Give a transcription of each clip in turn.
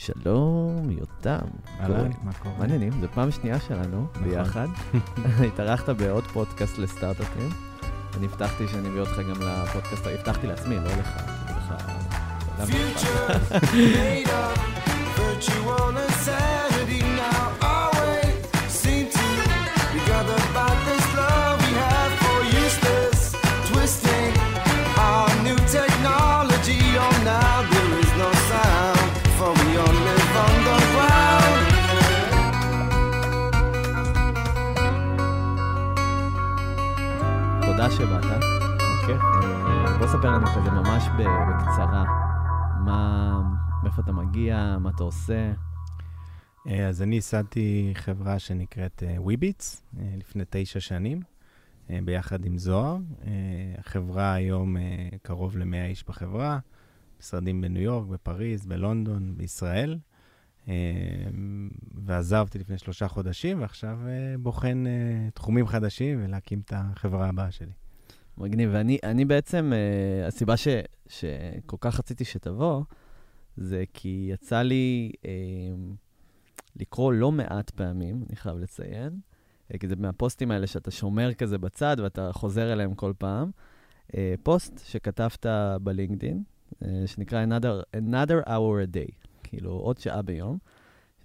שלום, יותם. אהלן, מה קורה? מעניינים, זו פעם שנייה שלנו נכון. ביחד. התארחת בעוד פודקאסט לסטארט-אפים. אני הבטחתי שאני אביא אותך גם לפודקאסט, הבטחתי לעצמי, לא לך. לך? Future made up, virtual insanity אה, בוא ספר לנו כזה ממש בקצרה. מה, מאיפה אתה מגיע, מה אתה עושה. אה, אז אני ייסדתי חברה שנקראת וויביטס לפני תשע שנים, אה, ביחד עם זוהר. אה, החברה היום אה, קרוב ל-100 איש בחברה, משרדים בניו יורק, בפריז, בלונדון, בישראל. אה, ועזבתי לפני שלושה חודשים, ועכשיו אה, בוחן אה, תחומים חדשים ולהקים את החברה הבאה שלי. מגניב, ואני אני בעצם, uh, הסיבה ש, שכל כך רציתי שתבוא, זה כי יצא לי uh, לקרוא לא מעט פעמים, אני חייב לציין, uh, כי זה מהפוסטים האלה שאתה שומר כזה בצד ואתה חוזר אליהם כל פעם, uh, פוסט שכתבת בלינקדין, uh, שנקרא another, another hour a day, כאילו עוד שעה ביום,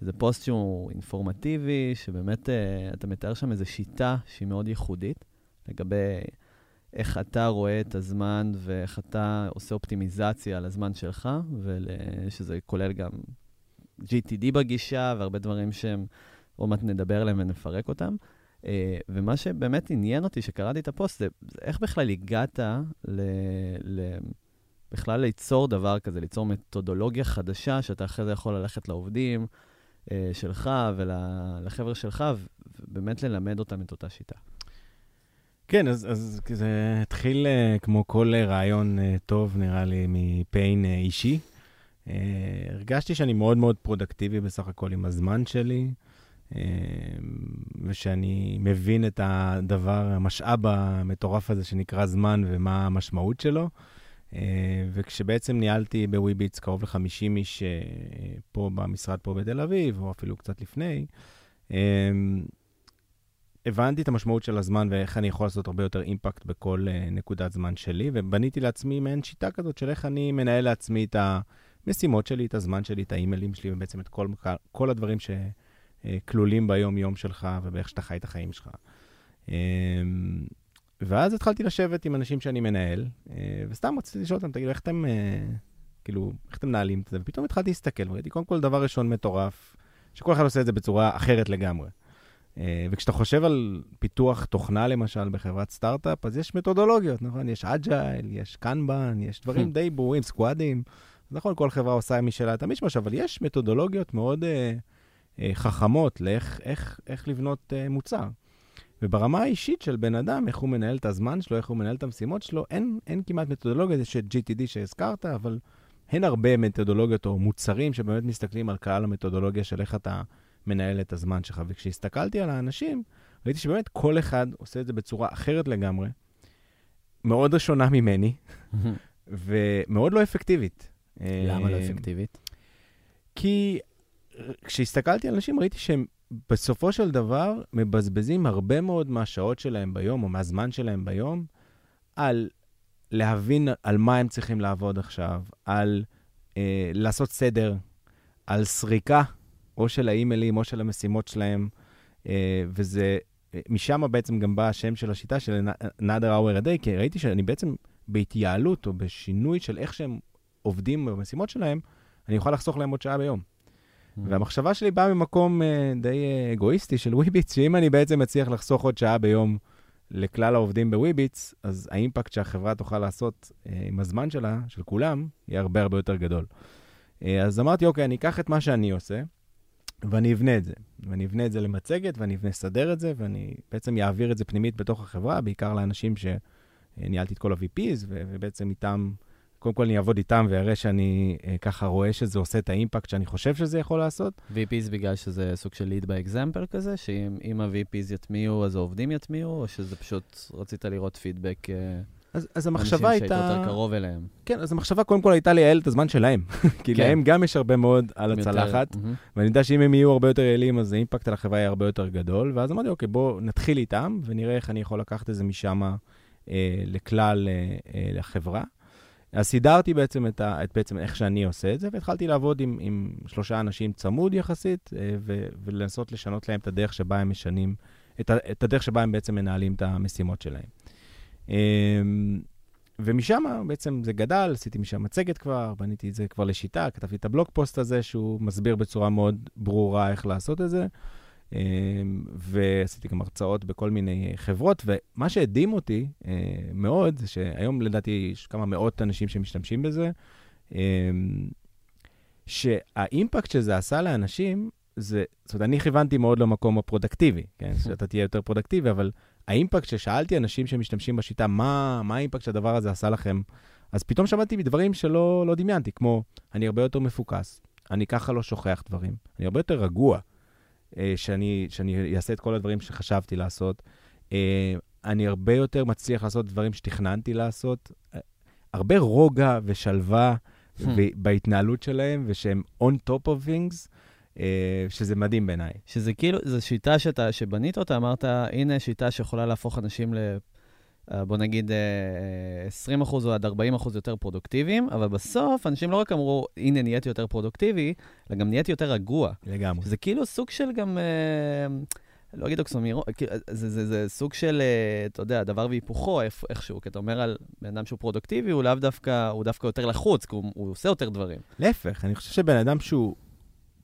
שזה פוסט שהוא אינפורמטיבי, שבאמת uh, אתה מתאר שם איזו שיטה שהיא מאוד ייחודית, לגבי... איך אתה רואה את הזמן ואיך אתה עושה אופטימיזציה על הזמן שלך, ושזה כולל גם GTD בגישה והרבה דברים שהם, עוד מעט נדבר עליהם ונפרק אותם. אה, ומה שבאמת עניין אותי שקראתי את הפוסט, זה, זה איך בכלל הגעת ל, ל, בכלל ליצור דבר כזה, ליצור מתודולוגיה חדשה, שאתה אחרי זה יכול ללכת לעובדים אה, שלך ולחבר'ה שלך, ובאמת ללמד אותם את אותה שיטה. כן, אז, אז זה התחיל uh, כמו כל uh, רעיון uh, טוב, נראה לי, מ pain אישי. הרגשתי שאני מאוד מאוד פרודקטיבי בסך הכל עם הזמן שלי, ושאני מבין את הדבר, המשאב המטורף הזה שנקרא זמן ומה המשמעות שלו. וכשבעצם ניהלתי בוויביטס קרוב ל-50 איש פה במשרד פה בתל אביב, או אפילו קצת לפני, הבנתי את המשמעות של הזמן ואיך אני יכול לעשות הרבה יותר אימפקט בכל uh, נקודת זמן שלי, ובניתי לעצמי מעין שיטה כזאת של איך אני מנהל לעצמי את המשימות שלי, את הזמן שלי, את האימיילים שלי, ובעצם את כל, כל הדברים שכלולים ביום-יום שלך ובאיך שאתה חי את החיים שלך. Um, ואז התחלתי לשבת עם אנשים שאני מנהל, uh, וסתם רציתי לשאול אותם, תגידו, איך אתם, כאילו, איך אתם מנהלים את זה? ופתאום התחלתי להסתכל, וראיתי, קודם כל, דבר ראשון מטורף, שכל אחד עושה את זה בצורה אחרת לגמרי. Uh, וכשאתה חושב על פיתוח תוכנה, למשל, בחברת סטארט-אפ, אז יש מתודולוגיות, נכון? יש Agile, יש Kanban, יש דברים די ברורים, סקואדים. נכון, כל חברה עושה משלה את המשמש, אבל יש מתודולוגיות מאוד uh, uh, חכמות לאיך איך, איך לבנות uh, מוצר. וברמה האישית של בן אדם, איך הוא מנהל את הזמן שלו, איך הוא מנהל את המשימות שלו, אין, אין כמעט מתודולוגיה, יש את GTD שהזכרת, אבל אין הרבה מתודולוגיות או מוצרים שבאמת מסתכלים על כלל המתודולוגיה של איך אתה מנהל את הזמן שלך. וכשהסתכלתי על האנשים, ראיתי שבאמת כל אחד עושה את זה בצורה אחרת לגמרי, מאוד ראשונה ממני, ומאוד לא אפקטיבית. למה לא אה, אפקטיבית? כי כשהסתכלתי על אנשים, ראיתי שהם בסופו של דבר מבזבזים הרבה מאוד מהשעות שלהם ביום, או מהזמן שלהם ביום, על להבין על מה הם צריכים לעבוד עכשיו, על אה, לעשות סדר, על סריקה, או של האימיילים או של המשימות שלהם, אה, וזה, אה, משם בעצם גם בא השם של השיטה של another hour a day, כי ראיתי שאני בעצם בהתייעלות או בשינוי של איך שהם עובדים במשימות שלהם, אני אוכל לחסוך להם עוד שעה ביום. והמחשבה שלי באה ממקום uh, די אגואיסטי של וויביץ, שאם אני בעצם מצליח לחסוך עוד שעה ביום לכלל העובדים בוויביץ, אז האימפקט שהחברה תוכל לעשות עם הזמן שלה, של כולם, יהיה הרבה הרבה יותר גדול. אז אמרתי, אוקיי, אני אקח את מה שאני עושה, ואני אבנה את זה. ואני אבנה את זה למצגת, ואני אבנה לסדר את זה, ואני בעצם אעביר את זה פנימית בתוך החברה, בעיקר לאנשים שניהלתי את כל ה-VPs, ובעצם איתם... קודם כל אני אעבוד איתם ואראה שאני אה, ככה רואה שזה עושה את האימפקט שאני חושב שזה יכול לעשות. VPs בגלל שזה סוג של lead by example כזה, שאם אם ה-VPs יטמיעו, אז העובדים יטמיעו, או שזה פשוט רצית לראות פידבק? אה, אז, אז המחשבה אנשים שהיית הייתה... יותר קרוב אליהם. כן, אז המחשבה קודם כל הייתה לייעל את הזמן שלהם. כי כן. להם גם יש הרבה מאוד על יותר- הצלחת. ואני יודע שאם הם יהיו הרבה יותר יעילים, אז האימפקט על החברה יהיה הרבה יותר גדול. ואז אמרתי, אוקיי, בואו נתחיל איתם, ונראה איך אני יכול לקחת את זה משם אה, לכלל אה, אה, לחברה. אז סידרתי בעצם את, ה, את בעצם איך שאני עושה את זה, והתחלתי לעבוד עם, עם שלושה אנשים צמוד יחסית, אה, ו, ולנסות לשנות להם את הדרך שבה הם משנים, את, ה, את הדרך שבה הם בעצם מנהלים את המשימות שלהם. אה, ומשם בעצם זה גדל, עשיתי משם מצגת כבר, בניתי את זה כבר לשיטה, כתבתי את הבלוג פוסט הזה, שהוא מסביר בצורה מאוד ברורה איך לעשות את זה. אה, ועשיתי גם הרצאות בכל מיני חברות, ומה שהדהים אותי אה, מאוד, זה שהיום לדעתי יש כמה מאות אנשים שמשתמשים בזה, אה, שהאימפקט שזה עשה לאנשים, זה, זאת אומרת, אני כיוונתי מאוד למקום הפרודקטיבי, כן? שאתה תהיה יותר פרודקטיבי, אבל האימפקט ששאלתי אנשים שמשתמשים בשיטה, מה, מה האימפקט שהדבר הזה עשה לכם, אז פתאום שמעתי מדברים שלא לא דמיינתי, כמו, אני הרבה יותר מפוקס, אני ככה לא שוכח דברים, אני הרבה יותר רגוע, אה, שאני, שאני אעשה את כל הדברים שחשבתי לעשות, אה, אני הרבה יותר מצליח לעשות דברים שתכננתי לעשות, אה, הרבה רוגע ושלווה ב- בהתנהלות שלהם, ושהם on top of things, שזה מדהים בעיניי. שזה כאילו, זו שיטה שאתה, שבנית אותה, אמרת, הנה שיטה שיכולה להפוך אנשים ל... אה, בוא נגיד אה, 20% או עד 40% יותר פרודוקטיביים, אבל בסוף אנשים לא רק אמרו, הנה נהייתי יותר פרודוקטיבי, אלא גם נהייתי יותר רגוע. לגמרי. שזה כאילו סוג של גם, אה, לא אגיד אוקסימורון, כאילו, זה, זה, זה סוג של, אה, אתה יודע, דבר והיפוכו איכשהו, כי אתה אומר על בן אדם שהוא פרודוקטיבי, הוא לאו דווקא, הוא דווקא יותר לחוץ, כי הוא, הוא עושה יותר דברים. להפך, אני חושב שבן אדם שהוא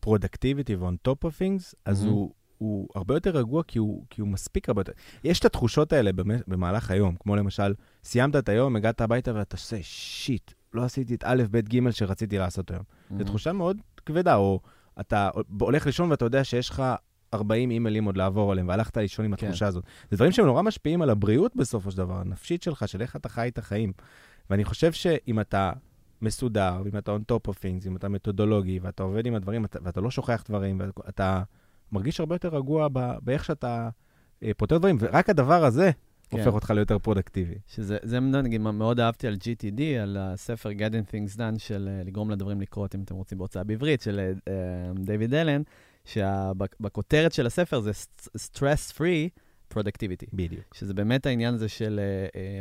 productivity ו-on top of things, אז Mhm. הוא, הוא הרבה יותר רגוע כי הוא, כי הוא מספיק הרבה יותר. יש את התחושות האלה במ- במהלך היום, כמו למשל, סיימת את היום, הגעת הביתה ואתה עושה שיט, לא עשיתי את א', ב', ג' שרציתי לעשות היום. זו תחושה מאוד כבדה, או אתה הולך לישון ואתה יודע שיש לך 40 אימיילים עוד לעבור עליהם, והלכת לישון עם כן. התחושה הזאת. זה דברים שהם נורא משפיעים על הבריאות בסופו של דבר, הנפשית שלך, של איך אתה חי את החיים. ואני חושב שאם אתה מסודר, ואם אתה on top of things, אם אתה מתודולוגי, ואתה עובד עם הדברים, אתה, ואתה לא שוכח דברים, ואתה מרגיש הרבה יותר רגוע ב, באיך שאתה אה, פותר דברים, ורק הדבר הזה כן. הופך אותך ליותר פרודקטיבי. שזה, זה נגיד, מה מאוד אהבתי על GTD, על הספר Getting Things Done של אה, לגרום לדברים לקרות, אם אתם רוצים בהוצאה בעברית, של אה, אה, דיוויד אלן, שבכותרת של הספר זה stress free productivity, בדיוק. שזה באמת העניין הזה של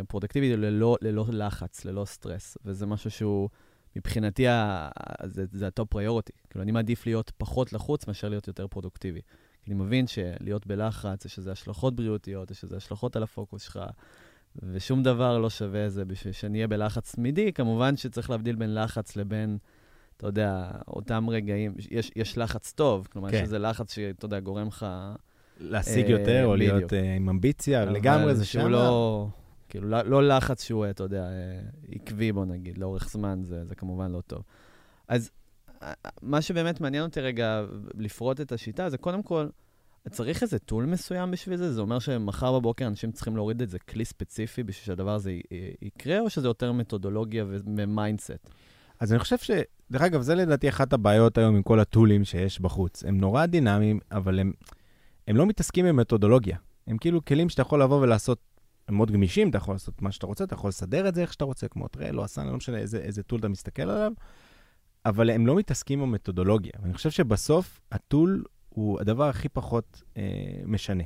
productivity ללא, ללא לחץ, ללא סטרס, וזה משהו שהוא, מבחינתי, ה- ה- זה, זה ה top priority. כאילו, אני מעדיף להיות פחות לחוץ מאשר להיות יותר פרודוקטיבי. כי אני מבין שלהיות בלחץ, יש לזה השלכות בריאותיות, יש לזה השלכות על הפוקוס שלך, ושום דבר לא שווה זה בשביל שנהיה בלחץ תמידי. כמובן שצריך להבדיל בין לחץ לבין, אתה יודע, אותם רגעים, יש, יש לחץ טוב, כלומר, כן. יש איזה לחץ שאתה יודע, גורם לך... להשיג יותר, או להיות. אה, עם אמביציה, לגמרי זה שם. לא, כאילו, לא, לא לחץ שהוא, אתה יודע, אה, עקבי, בוא נגיד, לאורך זמן, זה, זה כמובן לא טוב. אז אה, מה שבאמת מעניין אותי רגע לפרוט את השיטה, זה קודם כל, צריך איזה tool מסוים בשביל זה? זה אומר שמחר בבוקר אנשים צריכים להוריד איזה כלי ספציפי בשביל שהדבר הזה יקרה, או שזה יותר מתודולוגיה ו mindset? אז אני חושב ש... דרך אגב, זה לדעתי אחת הבעיות היום עם כל ה toolים שיש בחוץ. הם נורא דינמיים, אבל הם, הם לא מתעסקים במתודולוגיה. הם כאילו כלים שאתה יכול לבוא ולעשות, הם מאוד גמישים, אתה יכול לעשות מה שאתה רוצה, אתה יכול לסדר את זה איך שאתה רוצה, כמו טרלו או אסנה, לא משנה איזה, איזה tool אתה מסתכל עליו, אבל הם לא מתעסקים במתודולוגיה. ואני חושב שבסוף ה tool הוא הדבר הכי פחות אה, משנה.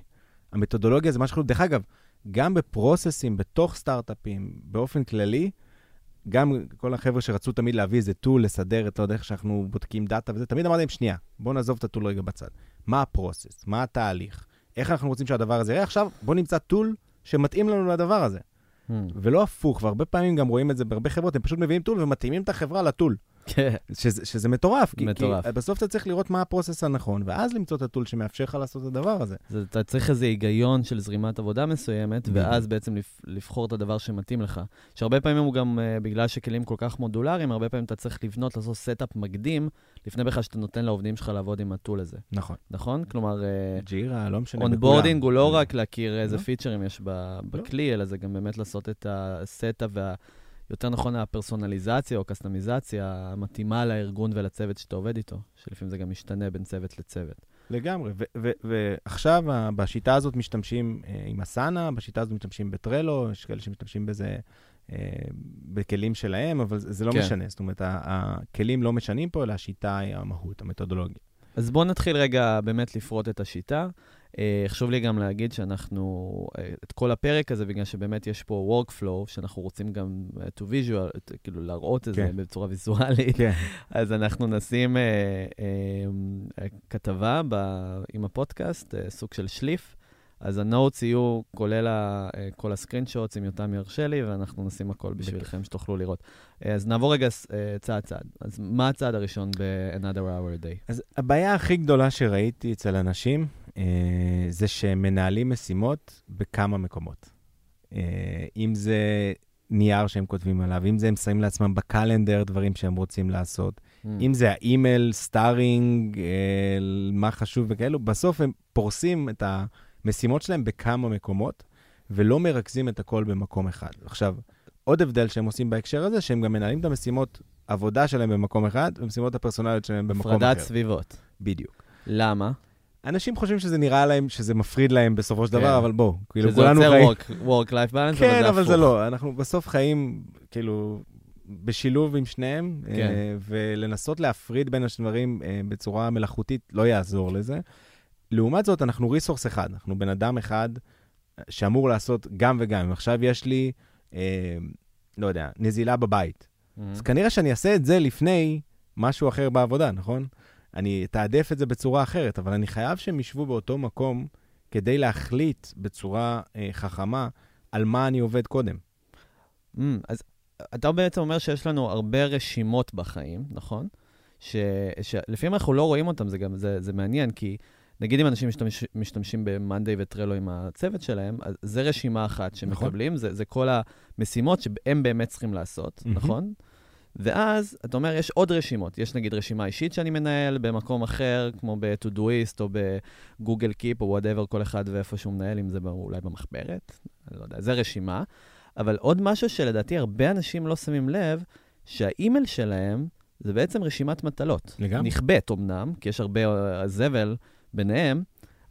המתודולוגיה זה משהו, דרך אגב, גם ב processים, בתוך סטארט-אפים, באופן כללי, גם כל החבר'ה שרצו תמיד להביא איזה tool, לסדר את, לא איך שאנחנו בודקים דאטה וזה, תמיד אמרתי להם, שנייה, בואו נעזוב את ה tool רגע בצד. מה ה process? מה התהליך? איך אנחנו רוצים שהדבר הזה יראה? עכשיו, בואו נמצא tool שמתאים לנו לדבר הזה. Hmm. ולא הפוך, והרבה פעמים גם רואים את זה בהרבה חברות, הם פשוט מביאים tool ומתאימים את החברה ל tool. כן. שזה, שזה מטורף, כי, מטורף. כי בסוף אתה צריך לראות מה ה process הנכון, ואז למצוא את ה tool שמאפשר לך לעשות את הדבר הזה. אתה צריך איזה היגיון של זרימת עבודה מסוימת. ואז בעצם לבחור את הדבר שמתאים לך. שהרבה פעמים הוא גם, uh, בגלל שכלים כל כך מודולריים, הרבה פעמים אתה צריך לבנות, לעשות setup מקדים, לפני בכלל שאתה נותן לעובדים שלך לעבוד עם ה tool הזה, נכון. נכון? כלומר, ג'ירה, לא משנה, onboarding הוא לא. רק להכיר איזה לא. featureים יש ב- בכלי, אלא זה גם באמת לעשות את ה setup וה... יותר נכון, הפרסונליזציה או קסטמיזציה המתאימה לארגון ולצוות שאתה עובד איתו, שלפעמים זה גם משתנה בין צוות לצוות. לגמרי, ועכשיו בשיטה הזאת משתמשים אה, עם אסנה, בשיטה הזאת משתמשים בטרלו, יש כאלה שמשתמשים בזה אה, בכלים שלהם, אבל זה זה לא כן. משנה. זאת אומרת, הכלים לא משנים פה, אלא השיטה היא המהות, המתודולוגיה. אז בואו נתחיל רגע באמת לפרוט את השיטה. אה, חשוב לי גם להגיד שאנחנו, אה, את כל הפרק הזה, בגלל שבאמת יש פה workflow, שאנחנו רוצים גם אה, to visual, כאילו להראות את זה כן. בצורה ויזואלית, כן. אז אנחנו נשים אה, אה, ככה ב, עם הפודקאסט, אה, סוג של שליף. אז ה notes יהיו כולל ה, כל ה screenshots, אם יותם ירשה לי, ואנחנו נשים הכל בשבילכם שתוכלו לראות. אז נעבור רגע אה, צעד-צעד. אז מה הצעד הראשון ב-Another Hour a Day? אז הבעיה הכי גדולה שראיתי אצל אנשים, זה שהם מנהלים משימות בכמה מקומות. אה, אם זה נייר שהם כותבים עליו, אם זה הם שמים לעצמם ב calendar דברים שהם רוצים לעשות, Mm. אם זה האימייל, starring, אה, מה חשוב וכאלו, בסוף הם פורסים את המשימות שלהם בכמה מקומות, ולא מרכזים את הכל במקום אחד. עכשיו, עוד הבדל שהם עושים בהקשר הזה, שהם גם מנהלים את המשימות עבודה שלהם במקום אחד, ומשימות ה personalיות שלהם במקום אחר. הפרדת סביבות. בדיוק. למה? אנשים חושבים שזה נראה להם, שזה מפריד להם בסופו של כן. דבר, אבל בואו, כאילו, שזה כולנו יוצר חיים... work- work-life balance, אבל כן, אבל זה. לא. אנחנו בסוף חיים, כאילו, בשילוב עם שניהם, כן. אה, ולנסות להפריד בין הדברים אה, בצורה מלאכותית לא יעזור לזה. לעומת זאת, אנחנו ריסורס אחד, אנחנו בן אדם אחד שאמור לעשות גם וגם. אם עכשיו יש לי, אה, לא יודע, נזילה בבית, Mm. אז כנראה שאני אעשה את זה לפני משהו אחר בעבודה, נכון? אני אתעדף את זה בצורה אחרת, אבל אני חייב שהם ישבו באותו מקום כדי להחליט בצורה אה, חכמה על מה אני עובד קודם. Mm, אז אתה בעצם אומר שיש לנו הרבה רשימות בחיים, נכון? ש- שלפעמים אנחנו לא רואים אותם, זה גם, זה, זה מעניין, כי נגיד אם אנשים משתמש, משתמשים ב-Monday וטרלו עם הצוות שלהם, אז זה רשימה אחת שמקבלים, זה, זה כל המשימות שהם באמת צריכים לעשות, מהמם. נכון? ואז, אתה אומר, יש עוד רשימות. יש נגיד רשימה אישית שאני מנהל במקום אחר, כמו ב-Todoist או בגוגל קיפ או whatever, כל אחד ואיפה שהוא מנהל, אם זה אולי במחברת, אני לא יודע, זה רשימה. אבל עוד משהו שלדעתי הרבה אנשים לא שמים לב, שהאימייל שלהם זה בעצם רשימת מטלות. לגמרי. נכבדת אמנם, כי יש הרבה אה, זבל ביניהם,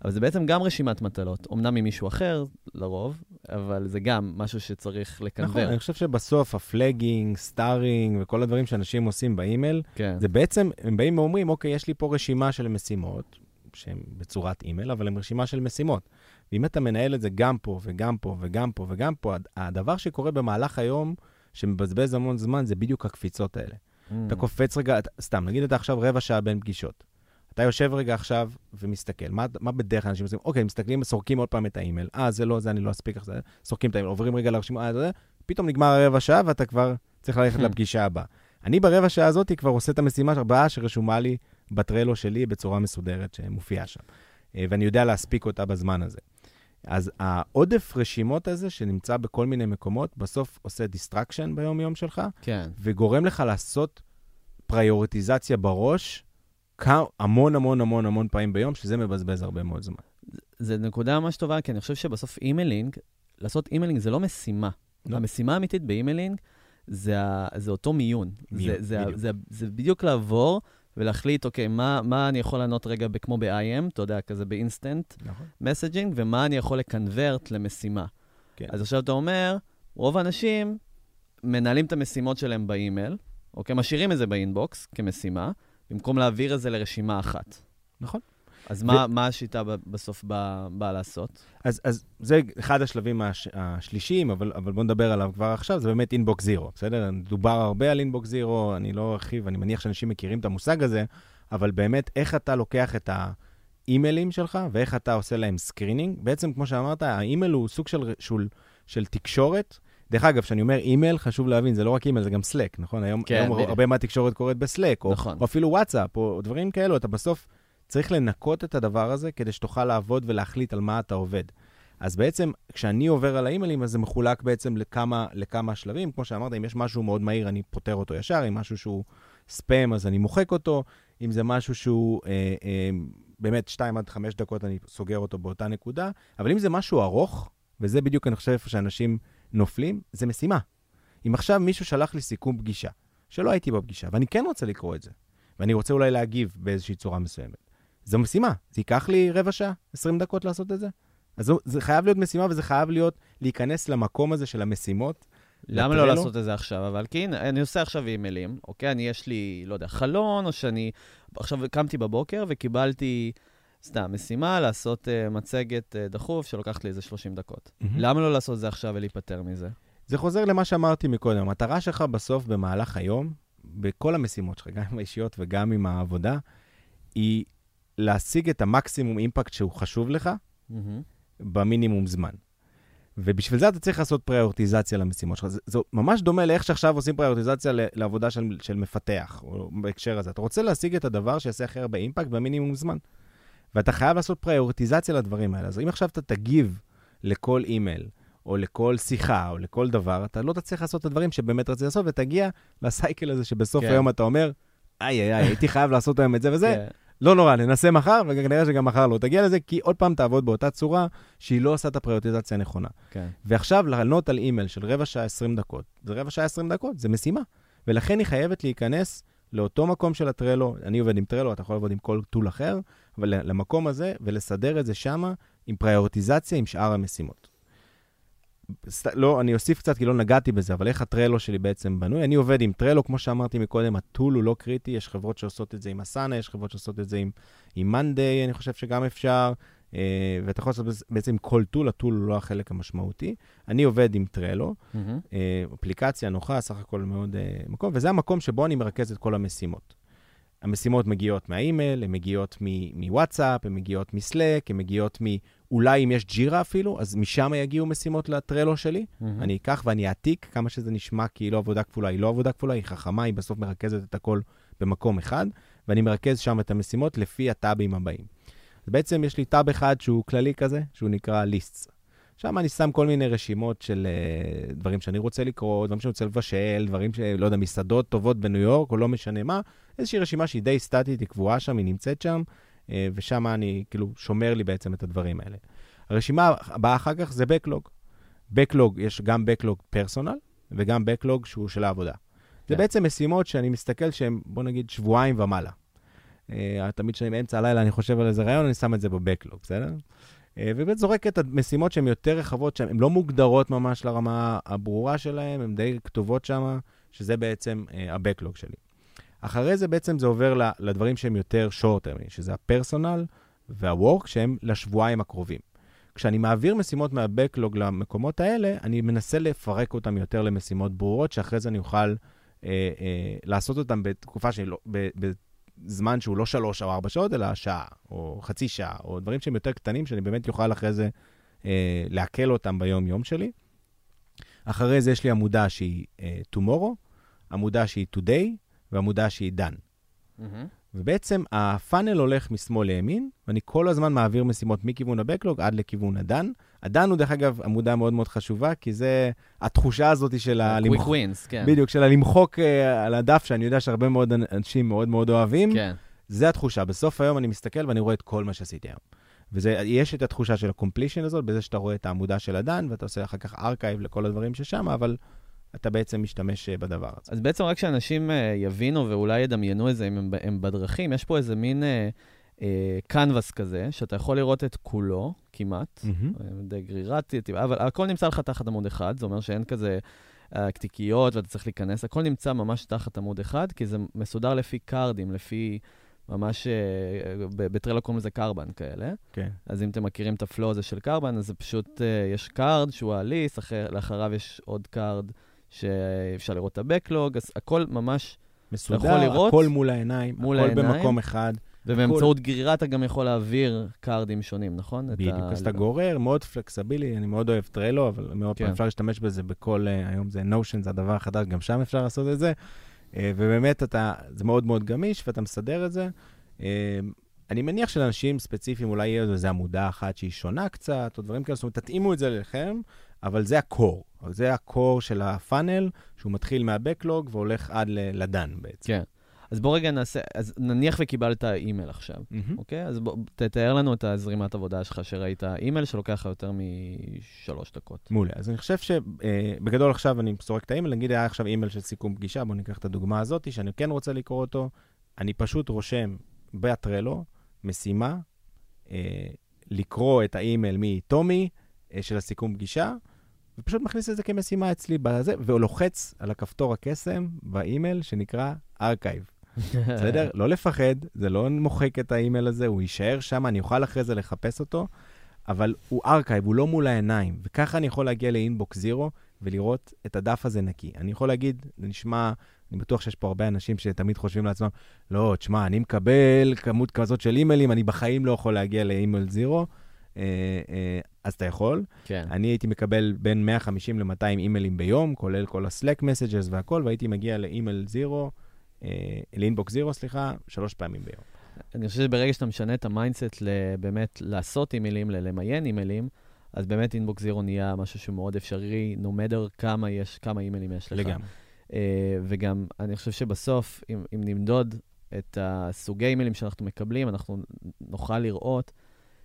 אבל זה בעצם גם רשימת מטלות. אמנם ממישהו אחר, לרוב, אבל זה גם משהו שצריך נכון, ל convert. אני חושב שבסוף ה flagging, starring וכל הדברים שאנשים עושים באימייל, כן. זה בעצם, הם באים ואומרים, אוקיי, יש לי פה רשימה של משימות, שהן בצורת אימייל, אבל הן רשימה של משימות. ואם אתה מנהל את זה גם פה וגם פה וגם פה וגם פה, הד- הדבר שקורה במהלך היום, שמבזבז המון זמן, זה בדיוק הקפיצות האלה. Mm. אתה קופץ רגע, סתם, נגיד אתה עכשיו רבע שעה בין פגישות. אתה יושב רגע עכשיו ומסתכל, מה, מה בדרך כלל אנשים עושים? אוקיי, מסתכלים, סורקים עוד פעם את האימייל. אה, זה לא, זה אני לא אספיק זה. סורקים את האימייל, עוברים רגע לרשימה, אה, זה, פתאום נגמר הרבע שעה ואתה כבר צריך ללכת Hmm. לפגישה הבאה. אני ברבע שעה הזאת כבר עושה את המשימה הבאה שרשומה לי בטרלו שלי בצורה מסודרת שמופיעה שם. אה, ואני יודע להספיק אותה בזמן הזה. אז העודף רשימות הזה, שנמצא בכל מיני מקומות, בסוף עושה distraction ביום-יום שלך, כן. וגורם לך לעשות prioritיזציה בראש המון המון המון המון פעמים ביום, שזה מבזבז הרבה מאוד זמן. זו נקודה ממש טובה, כי אני חושב שבסוף emailing, לעשות emailing זה לא משימה. לא. המשימה האמיתית ב emailing זה, זה אותו מיון. מיון, זה, זה, בדיוק. זה, זה בדיוק לעבור ולהחליט, אוקיי, מה, מה אני יכול לענות רגע ב- כמו ב-IM, אתה יודע, כזה באינסטנט נכון. messaging, ומה אני יכול ל convert למשימה. כן. אז עכשיו אתה אומר, רוב האנשים מנהלים את המשימות שלהם באימייל, אוקיי, משאירים את זה ב inbox כמשימה, במקום להעביר את זה לרשימה אחת. נכון. אז מה, מה השיטה בסוף באה בא לעשות? אז, אז זה אחד השלבים הש, השלישיים, אבל, אבל בואו נדבר עליו כבר עכשיו, זה באמת inbox zero, בסדר? דובר הרבה על inbox zero, אני לא ארחיב, אני מניח שאנשים מכירים את המושג הזה, אבל באמת, איך אתה לוקח את האימיילים שלך ואיך אתה עושה להם screening. בעצם, כמו שאמרת, האימייל הוא סוג של, של, של תקשורת. דרך אגב, כשאני אומר אימייל, חשוב להבין, זה לא רק אימייל, זה גם סלאק, נכון? היום, כן, היום. הרבה מהתקשורת קורית בסלאק, או, נכון. או אפילו וואטסאפ, או דברים כאלו, אתה בסוף צריך לנקות את הדבר הזה כדי שתוכל לעבוד ולהחליט על מה אתה עובד. אז בעצם, כשאני עובר על האימיילים, אז זה מחולק בעצם לכמה, לכמה שלבים. כמו שאמרת, אם יש משהו מאוד מהיר, אני פותר אותו ישר, אם משהו שהוא ספאם, אז אני מוחק אותו. אם זה משהו שהוא אה, אה, באמת 2 עד 5 דקות, אני סוגר אותו באותה נקודה. אבל אם זה משהו ארוך, וזה בדיוק, אני חושב, איפה שאנשים נופלים, זה משימה. אם עכשיו מישהו שלח לי סיכום פגישה, שלא הייתי בפגישה, ואני כן רוצה לקרוא את זה, ואני רוצה אולי להגיב באיזושהי צורה מסוימת, זו משימה. זה ייקח לי רבע שעה, 20 דקות לעשות את זה? אז זו- זה חייב להיות משימה, וזה חייב להיות להיכנס למקום הזה של המשימות למה לא? לעשות את זה עכשיו? אבל כי הנה, אני עושה עכשיו אימיילים, אוקיי? אני, יש לי, לא יודע, חלון, או שאני... עכשיו קמתי בבוקר וקיבלתי, סתם, משימה לעשות uh, מצגת uh, דחוף שלוקחת לי איזה 30 דקות. מהמם. למה לא לעשות זה עכשיו ולהיפטר מזה? זה חוזר למה שאמרתי מקודם. המטרה שלך בסוף, במהלך היום, בכל המשימות שלך, גם עם האישיות וגם עם העבודה, היא להשיג את המקסימום אימפקט שהוא חשוב לך מהמם. במינימום זמן. ובשביל זה אתה צריך לעשות פריורטיזציה למשימות שלך. זה, זה ממש דומה לאיך שעכשיו עושים פריורטיזציה לעבודה של, של מפתח, או בהקשר הזה. אתה רוצה להשיג את הדבר שיעשה הכי הרבה אימפקט במינימום זמן. ואתה חייב לעשות פריורטיזציה לדברים האלה. אז אם עכשיו אתה תגיב לכל אימייל, או לכל שיחה, או לכל דבר, אתה לא תצליח לעשות את הדברים שבאמת רציתי לעשות, ותגיע לסייקל הזה שבסוף כן. היום אתה אומר, איי, איי, איי, הייתי חייב לעשות היום את זה וזה, כן. לא נורא, ננסה מחר, וכנראה שגם מחר לא תגיע לזה, כי עוד פעם תעבוד באותה צורה שהיא לא עושה את הפריורטיזציה הנכונה. כן. ועכשיו לענות על אימייל של רבע שעה 20 דקות, זה רבע שעה 20 דקות, זה משימה. ולכן היא חייבת להיכנס לאותו מקום של הטרלו, אני עובד עם טרלו, אתה יכול לעבוד עם כל טול אחר, אבל למקום הזה, ולסדר את זה שמה עם פריורטיזציה עם שאר המשימות. לא, אני אוסיף קצת כי לא נגעתי בזה, אבל איך הטרלו שלי בעצם בנוי? אני עובד עם טרלו, כמו שאמרתי מקודם, הטול הוא לא קריטי, יש חברות שעושות את זה עם אסנה, יש חברות שעושות את זה עם, מאנדיי, אני חושב שגם אפשר, ואתה יכול לעשות בעצם כל טול, הטול הוא לא החלק המשמעותי. אני עובד עם טרלו. אה, אפליקציה נוחה, סך הכל מאוד אה, מקום, וזה המקום שבו אני מרכז את כל המשימות. המשימות מגיעות מהאימייל, הן מגיעות מוואטסאפ, הן מגיעות מסלק, הן מגיעות מ... אולי אם יש ג'ירה אפילו, אז משם יגיעו משימות לטרלו שלי. מהמם. אני אקח ואני אעתיק כמה שזה נשמע כי היא לא עבודה כפולה, היא לא עבודה כפולה, היא חכמה, היא בסוף מרכזת את הכל במקום אחד, ואני מרכז שם את המשימות לפי הטאבים הבאים. אז בעצם יש לי טאב אחד שהוא כללי כזה, שהוא נקרא lists. שם אני שם כל מיני רשימות של uh, דברים שאני רוצה לקרוא, דברים שאני רוצה לבשל, דברים ש... לא יודע, מסעדות טובות בניו יורק, או לא משנה מה, איזושהי רשימה שהיא די סטטית, היא קבועה שם, היא נמצאת שם, uh, ושם אני כאילו שומר לי בעצם את הדברים האלה. הרשימה הבאה אחר כך זה Backlog. Backlog, יש גם Backlog פרסונל וגם Backlog שהוא של העבודה. זה כן. בעצם משימות שאני מסתכל שהן, בוא נגיד, שבועיים ומעלה. Uh, תמיד כשאני באמצע הלילה, אני חושב על איזה רעיון, אני שם את זה ב-Backlog, בסדר? Uh, ובאמת זורק את המשימות שהן יותר רחבות, שהן לא מוגדרות ממש לרמה הברורה שלהן, הן די כתובות שם, שזה בעצם uh, ה-Backlog שלי. אחרי זה בעצם זה עובר לדברים שהם יותר short-term, שזה הפרסונל וה-work, שהם לשבועיים הקרובים. כשאני מעביר משימות מה-Backlog למקומות האלה, אני מנסה לפרק אותם יותר למשימות ברורות, שאחרי זה אני אוכל אה, אה, לעשות אותם בתקופה שהיא לא, ב, בזמן שהוא לא שלוש או ארבע שעות, אלא שעה, או חצי שעה, או דברים שהם יותר קטנים, שאני באמת אוכל אחרי זה אה, לעכל אותם ביום-יום שלי. אחרי זה יש לי עמודה שהיא אה, tomorrow, עמודה שהיא today, ועמודה שהיא done. מהמם. ובעצם הפאנל הולך משמאל לימין, ואני כל הזמן מעביר משימות מכיוון ה-Backlog עד לכיוון הדן. ה done הוא דרך אגב עמודה מאוד מאוד חשובה, כי זה התחושה הזאת של ה... למחוק- wins, כן. בדיוק, של הלמחוק אה, על הדף, שאני יודע שהרבה מאוד אנשים מאוד מאוד אוהבים. כן. זה התחושה. בסוף היום אני מסתכל ואני רואה את כל מה שעשיתי היום. ויש את התחושה של ה-completion הזאת, בזה שאתה רואה את העמודה של ה done, ואתה עושה אחר כך archive לכל הדברים ששם, אבל אתה בעצם משתמש אה, בדבר הזה. אז בעצם רק שאנשים אה, יבינו ואולי ידמיינו את זה אם הם בדרכים, יש פה איזה מין קנבס כזה, שאתה יכול לראות את כולו, כמעט. אה, די גלילתי, אבל הכל נמצא לך תחת עמוד אחד, זה אומר שאין כזה אה, תת תיקיות ואתה צריך להיכנס, הכל נמצא ממש תחת עמוד אחד, כי זה מסודר לפי card ים, לפי ממש, אה, בטרלו קוראים לזה Kanban כאלה. כן. אז אם אתם מכירים את ה flow הזה של Kanban, אז זה פשוט, אה, יש card שהוא אחר, לאחריו יש עוד card שאפשר לראות את ה-Backlog, אז הכל ממש, מסודר, לראות הכל מול העיניים, מול הכל העיניים. במקום אחד. ובאמצעות גרירה אתה גם יכול להעביר קארדים שונים, נכון? בדיוק, אז אתה גורר, מאוד פלקסבילי, אני מאוד אוהב טרלו, אבל מאוד כן. אפשר להשתמש בזה בכל, אה, היום זה נושן, זה הדבר החדש, גם שם אפשר לעשות את זה. אה, ובאמת, אתה, זה מאוד מאוד גמיש, ואתה מסדר את זה. אה, אני מניח שלאנשים ספציפיים אולי יהיה איזו עמודה אחת שהיא שונה קצת, או דברים כאלה, זאת אומרת, תתאימו את זה אליכם, אבל זה הקור. זה ה core של הפאנל, שהוא מתחיל מה-Backlog והולך עד ל done בעצם. כן. אז בוא רגע נעשה, אז נניח וקיבלת אימייל עכשיו, מהמם. אוקיי? אז בוא, תתאר לנו את הזרימת עבודה שלך, שראית אימייל שלוקח לך יותר משלוש דקות. מעולה. אז אני חושב שבגדול עכשיו אני סורק את האימייל, נגיד היה עכשיו אימייל של סיכום פגישה, בואו ניקח את הדוגמה הזאת, שאני כן רוצה לקרוא אותו, אני פשוט רושם בטרלו משימה, אה, לקרוא את האימייל מטומי אה, של הסיכום פגישה, ופשוט מכניס את זה כמשימה אצלי בזה, ולוחץ על הכפתור הקסם באימייל שנקרא archive. בסדר? לא לפחד, זה לא מוחק את האימייל הזה, הוא יישאר שם, אני אוכל אחרי זה לחפש אותו, אבל הוא archive, הוא לא מול העיניים. וככה אני יכול להגיע ל inbox zero ולראות את הדף הזה נקי. אני יכול להגיד, זה נשמע, אני בטוח שיש פה הרבה אנשים שתמיד חושבים לעצמם, לא, תשמע, אני מקבל כמות כזאת של אימיילים, אני בחיים לא יכול להגיע ל email zero. אה, אה, אז אתה יכול. כן. אני הייתי מקבל בין 150 ל-200 אימיילים ביום, כולל כל ה-Slack messages והכל, והייתי מגיע ל email zero, אה, ל inbox zero, סליחה, שלוש פעמים ביום. אני חושב שברגע שאתה משנה את ה mindset באמת לעשות אימיילים, ללמיין אימיילים, אז באמת inbox zero נהיה משהו שהוא מאוד אפשרי, no matter כמה, יש, כמה אימיילים יש לך. לגמרי. Uh, וגם, אני חושב שבסוף, אם, אם נמדוד את הסוגי אימיילים שאנחנו מקבלים, אנחנו נוכל לראות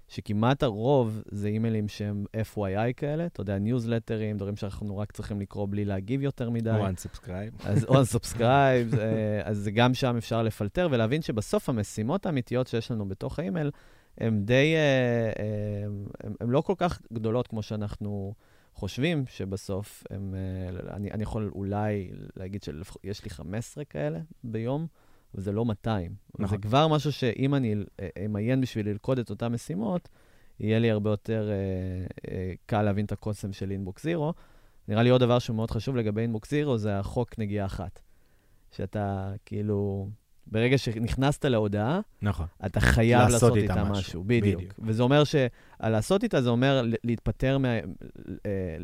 שכמעט הרוב זה אימיילים שהם FYI כאלה, אתה יודע, ניוזלטרים, דברים שאנחנו רק צריכים לקרוא בלי להגיב יותר מדי. או unsubscribe. אז או unsubscribe, אה, אז גם שם אפשר לפלטר ולהבין שבסוף המשימות האמיתיות שיש לנו בתוך האימייל, הן די, הן לא כל כך גדולות כמו שאנחנו חושבים, שבסוף הם, אה, אני, אני יכול אולי להגיד שיש לי 15 כאלה ביום, וזה לא 200. נכון. זה כבר משהו שאם אני אמיין בשביל ללכוד את אותן משימות, יהיה לי הרבה יותר אה, אה, קל להבין את הקוסם של אינבוקס זירו. נראה לי עוד דבר שהוא מאוד חשוב לגבי אינבוקס זירו, זה החוק נגיעה אחת. שאתה כאילו, ברגע שנכנסת להודעה, נכון. אתה חייב לעשות, לעשות איתה משהו. משהו. בדיוק. בדיוק. וזה אומר שלעשות איתה, זה אומר להתפטר, מה... אה,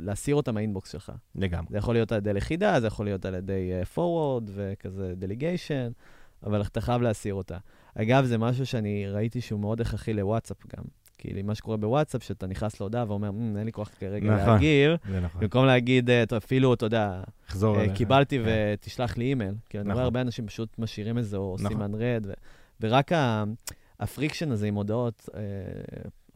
להסיר אותה מהאינבוקס שלך. לגמרי. זה יכול להיות על ידי לכידה, זה יכול להיות על ידי uh, forward וכזה delegation, אבל אתה חייב להסיר אותה. אגב, זה משהו שאני ראיתי שהוא מאוד הכרחי לוואטסאפ גם. כאילו, מה שקורה בוואטסאפ, שאתה נכנס להודעה ואומר, אין לי כוח כרגע נכון, להגיב, נכון. במקום להגיד, אה, "טוב, אפילו, אתה יודע, אה. קיבלתי כן. ותשלח לי אימייל. כי אני רואה נכון. הרבה אנשים פשוט משאירים את זה, או. סימן רד, ורק ה friction הזה עם הודעות אה,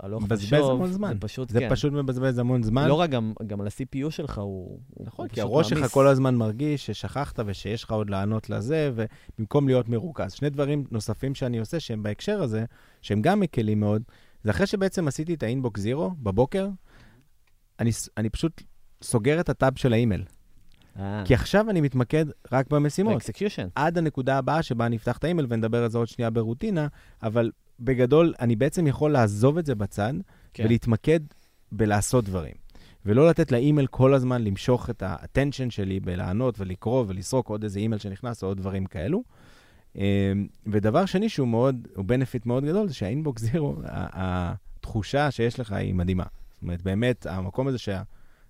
הלוך מבזבז ושוב, המון זמן. זה פשוט, זה כן. פשוט מבזבז המון זמן. לא רק, גם, גם על ה-CPU שלך הוא, נכון, הוא כי הראש שלך. כל הזמן מרגיש ששכחת ושיש לך עוד לענות לזה, ובמקום להיות מרוכז. שני דברים נוספים שאני עושה שהם בהקשר הזה, שהם גם מקלים מאוד, זה אחרי שבעצם עשיתי את ה inbox zero בבוקר, אני, אני פשוט סוגר את ה tab של האימייל. אה, כי עכשיו אני מתמקד רק במשימות. execution. עד הנקודה הבאה שבה אני אפתח את האימייל ונדבר על זה עוד שנייה ברוטינה, אבל בגדול, אני בעצם יכול לעזוב את זה בצד כן. ולהתמקד בלעשות דברים. ולא לתת לאימייל כל הזמן למשוך את ה-attention שלי בלענות ולקרוא ולסרוק עוד איזה אימייל שנכנס או עוד דברים כאלו. אמ, שה שני שהוא מאוד, הוא benefit מאוד גדול, זה שה inbox zero, התחושה שיש לך היא מדהימה. זאת אומרת, באמת, המקום הזה שה...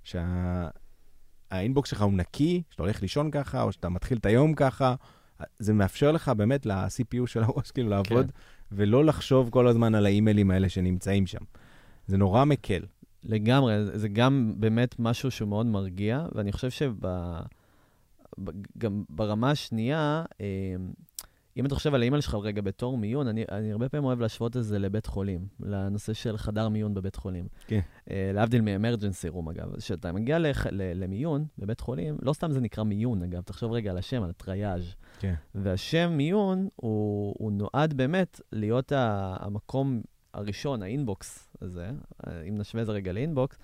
שה... ה inbox שלך הוא נקי, שאתה הולך לישון ככה, או שאתה מתחיל את היום ככה, זה מאפשר לך באמת ל-CPU של הראש כאילו לעבוד, כן. ולא לחשוב כל הזמן על האימיילים האלה שנמצאים שם. זה נורא מקל. לגמרי, זה- גם באמת משהו שהוא מאוד מרגיע, ואני חושב שגם ברמה השנייה, אה, אם אתה חושב על האימייל שלך רגע בתור מיון, אני, אני הרבה פעמים אוהב להשוות את זה לבית חולים, לנושא של חדר מיון בבית חולים. כן. אה, להבדיל מאמרג'נסי רום, אגב. כשאתה מגיע לח, ל, למיון בבית חולים, לא סתם זה נקרא מיון, אגב, תחשוב רגע על השם, על הטרייאז'. כן. והשם מיון, הוא, הוא נועד באמת להיות ה- המקום הראשון, ה inbox הזה, אם נשווה את זה רגע ל inbox,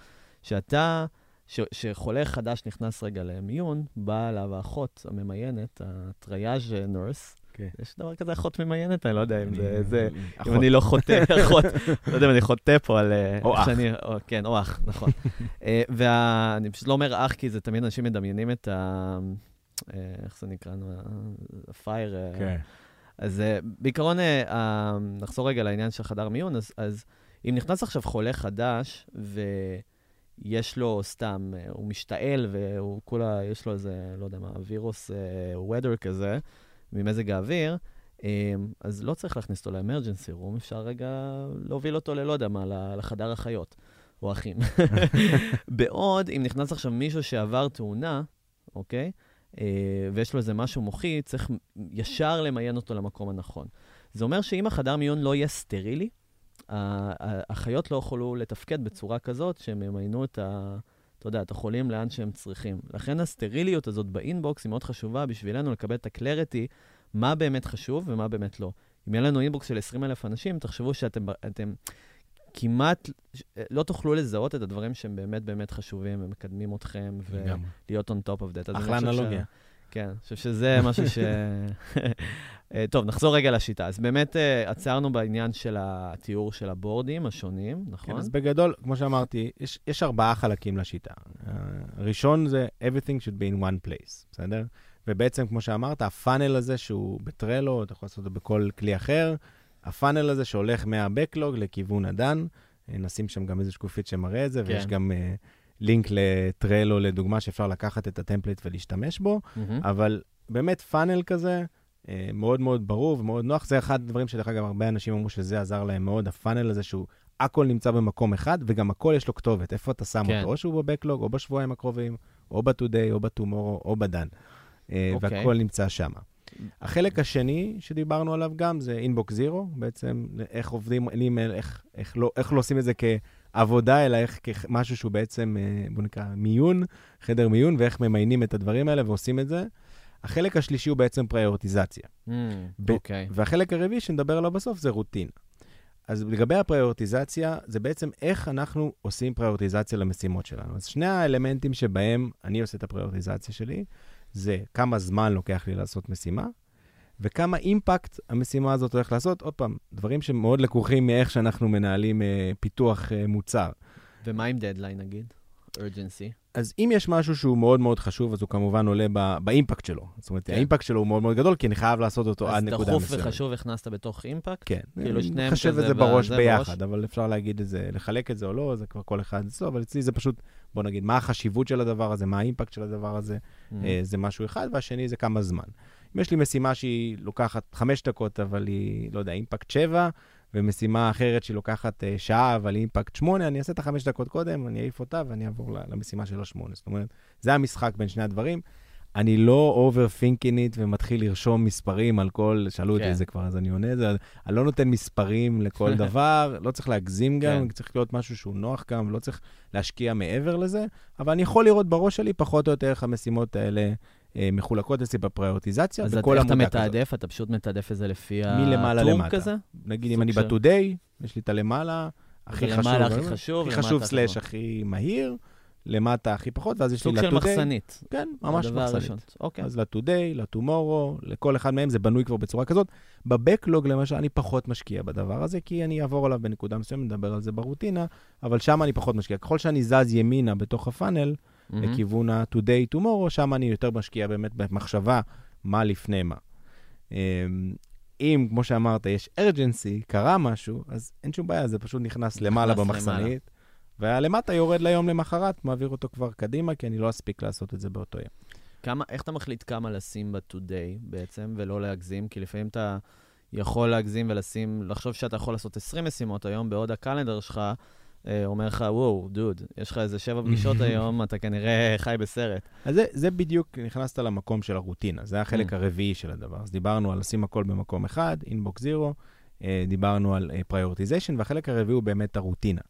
שאתה, ש, שחולה חדש נכנס רגע למיון, באה אליו האחות הממיינת, ה triage nurse. כן. יש דבר כזה אחות ממיינת? אני לא יודע אם זה... זה אם. אני לא חוטא, אחות, לא יודע אם אני חוטא פה על... אה, או אח. שאני- או- כן, או אח, נכון. אה, ואני פשוט לא אומר אח, כי זה תמיד אנשים מדמיינים את ה... אה, איך זה נקרא? הפייר. כן. אז בעיקרון, נחזור רגע לעניין של חדר מיון, אז, אז אם נכנס עכשיו חולה חדש, ויש לו סתם, הוא משתעל, והוא כולה, יש לו איזה, לא יודע מה, וירוס אה, weather כזה, ממזג האוויר, אה, אז לא צריך להכניס אותו לאמרג'נסי רום, אפשר רגע להוביל אותו ללא יודע מה, לחדר החיות, או אחים. בעוד, אם נכנס עכשיו מישהו שעבר תאונה, אוקיי? אה, ויש לו איזה משהו מוחי, צריך ישר למיין אותו למקום הנכון. זה אומר שאם החדר מיון לא יהיה סטרילי, האחיות לא יוכלו לתפקד בצורה כזאת שהם ימיינו את ה... אתה יודע, את החולים לאן שהם צריכים. לכן הסטריליות הזאת ב inbox היא מאוד חשובה בשבילנו לקבל את ה clarity, מה באמת חשוב ומה באמת לא. אם יהיה לנו inbox של 20 אלף אנשים, תחשבו שאתם... אתם, כמעט לא תוכלו לזהות את הדברים שהם באמת באמת חשובים ומקדמים אתכם. ולהיות on top of that. אחלה חושב ש- אנלוגיה. כן, אני חושב שזה משהו ש... אה, טוב, נחזור רגע לשיטה. אז באמת אה, עצרנו בעניין של התיאור של הבורדים השונים, כן, נכון? אז בגדול, כמו שאמרתי, יש, יש ארבעה חלקים לשיטה. אה, הראשון זה everything should be in one place, בסדר? ובעצם, כמו שאמרת, הפאנל הזה שהוא בטרלו, אתה יכול לעשות אותו בכל כלי אחר, הפאנל הזה שהולך מה-Backlog לכיוון הדן, אה, נשים שם גם איזו שקופית שמראה את זה, כן. ויש גם אה, לינק לטרלו, לדוגמה, שאפשר לקחת את ה template ולהשתמש בו. מהמם. אבל באמת פאנל כזה, אה, מאוד מאוד ברור ומאוד נוח. זה אחד הדברים שדרך אגב, הרבה אנשים אמרו שזה עזר להם מאוד, הפאנל הזה שהוא, הכל נמצא במקום אחד, וגם הכל יש לו כתובת, איפה אתה שם כן. אותו, או שהוא ב backlog, או בשבועיים הקרובים, או ב-today, או ב-tomorrow, או ב done. אה, אוקיי. והכל נמצא שם. החלק השני שדיברנו עליו גם זה inbox zero, בעצם איך עובדים, אימייל, איך, איך, לא, איך לא עושים את זה כעבודה, אלא איך כמשהו שהוא בעצם, אה, בוא נקרא, מיון, חדר מיון, ואיך ממיינים את הדברים האלה ועושים את זה. החלק השלישי הוא בעצם פריורטיזציה. Mm, ב- אוקיי. והחלק הרביעי שנדבר עליו בסוף זה רוטינה. אז לגבי הפריורטיזציה, זה בעצם איך אנחנו עושים פריורטיזציה למשימות שלנו. אז שני האלמנטים שבהם אני עושה את הפריורטיזציה שלי, זה כמה זמן לוקח לי לעשות משימה, וכמה אימפקט המשימה הזאת הולכת לעשות. עוד פעם, דברים שמאוד לקוחים מאיך שאנחנו מנהלים אה, פיתוח אה, מוצר. ומה עם דדליין נגיד? urgency. אז אם יש משהו שהוא מאוד מאוד חשוב, אז הוא כמובן עולה ב- באימפקט שלו. זאת אומרת, כן. האימפקט שלו הוא מאוד מאוד גדול, כי אני חייב לעשות אותו עד אז נקודה דחוף מסוימת. וחשוב הכנסת בתוך אימפקט? כן, כאילו שניהם כזה את זה בראש ביחד, בראש? אבל אפשר להגיד את זה, לחלק את זה או לא, זה כבר כל אחד אצלו, אבל אצלי זה פשוט, בוא נגיד, מה החשיבות של הדבר הזה, מה האימפקט של הדבר הזה, Mm. אה, זה משהו אחד, והשני זה כמה זמן. אם יש לי משימה שהיא לוקחת חמש דקות, אבל היא, לא יודע, אימפקט שבע, ומשימה אחרת שהיא לוקחת אה, שעה, אבל אימפקט שמונה, אני אעשה את החמש דקות קודם, אני אעיף אותה ואני אעבור למשימה של השמונה. זאת אומרת, זה המשחק בין שני הדברים. אני לא overthinking it ומתחיל לרשום מספרים על כל, שאלו אותי כן. את זה כבר, אז אני עונה את זה. אני לא נותן מספרים לכל דבר, לא צריך להגזים גם, כן. צריך להיות משהו שהוא נוח גם, לא צריך להשקיע מעבר לזה, אבל אני יכול לראות בראש שלי פחות או יותר איך המשימות האלה מחולקות אצלי בפריורטיזציה, אז איך אתה. מתעדף? אתה פשוט מתעדף את זה לפי למטה. כזה? נגיד אם אני ב-today, יש לי את הלמעלה, הכי חשוב. ולמעלה הכי חשוב, הכי ולמטה חשוב סלאש חשוב. הכי מהיר, למטה הכי פחות, ואז יש לי סוג של ל-today. מחסנית. כן, ממש. מחסנית. אוקיי. אז ל-today, ל-tomorrow, לכל אחד מהם זה בנוי כבר בצורה כזאת. בבקלוג, למשל, אני פחות משקיע בדבר הזה, כי אני אעבור עליו בנקודה מסוימת, נדבר על זה ברוטינה, אבל שם אני פחות משקיע. ככל שאני זז ימינה בתוך הפאנל, מהמם. לכיוון ה-today, tomorrow, שם אני יותר משקיע באמת במחשבה מה לפני מה. אמ, אם, כמו שאמרת, יש urgency, קרה משהו, אז אין שום בעיה, זה פשוט נכנס למעלה. במחסנית, והלמטה יורד ליום למחרת, מעביר אותו כבר קדימה, כי אני לא אספיק לעשות את זה באותו יום. כמה, איך אתה מחליט כמה לשים ב-today בעצם, ולא להגזים? כי לפעמים אתה יכול להגזים ולשים, לחשוב שאתה יכול לעשות 20 משימות היום, בעוד הקלנדר שלך אומר לך, וואו, דוד, יש לך איזה שבע פגישות היום, אתה כנראה חי בסרט. אז זה, זה בדיוק, נכנסת למקום של הרוטינה, זה החלק Mm. הרביעי של הדבר. אז דיברנו על לשים הכל במקום אחד, inbox zero, דיברנו על prioritization, והחלק הרביעי הוא באמת הרוטינה.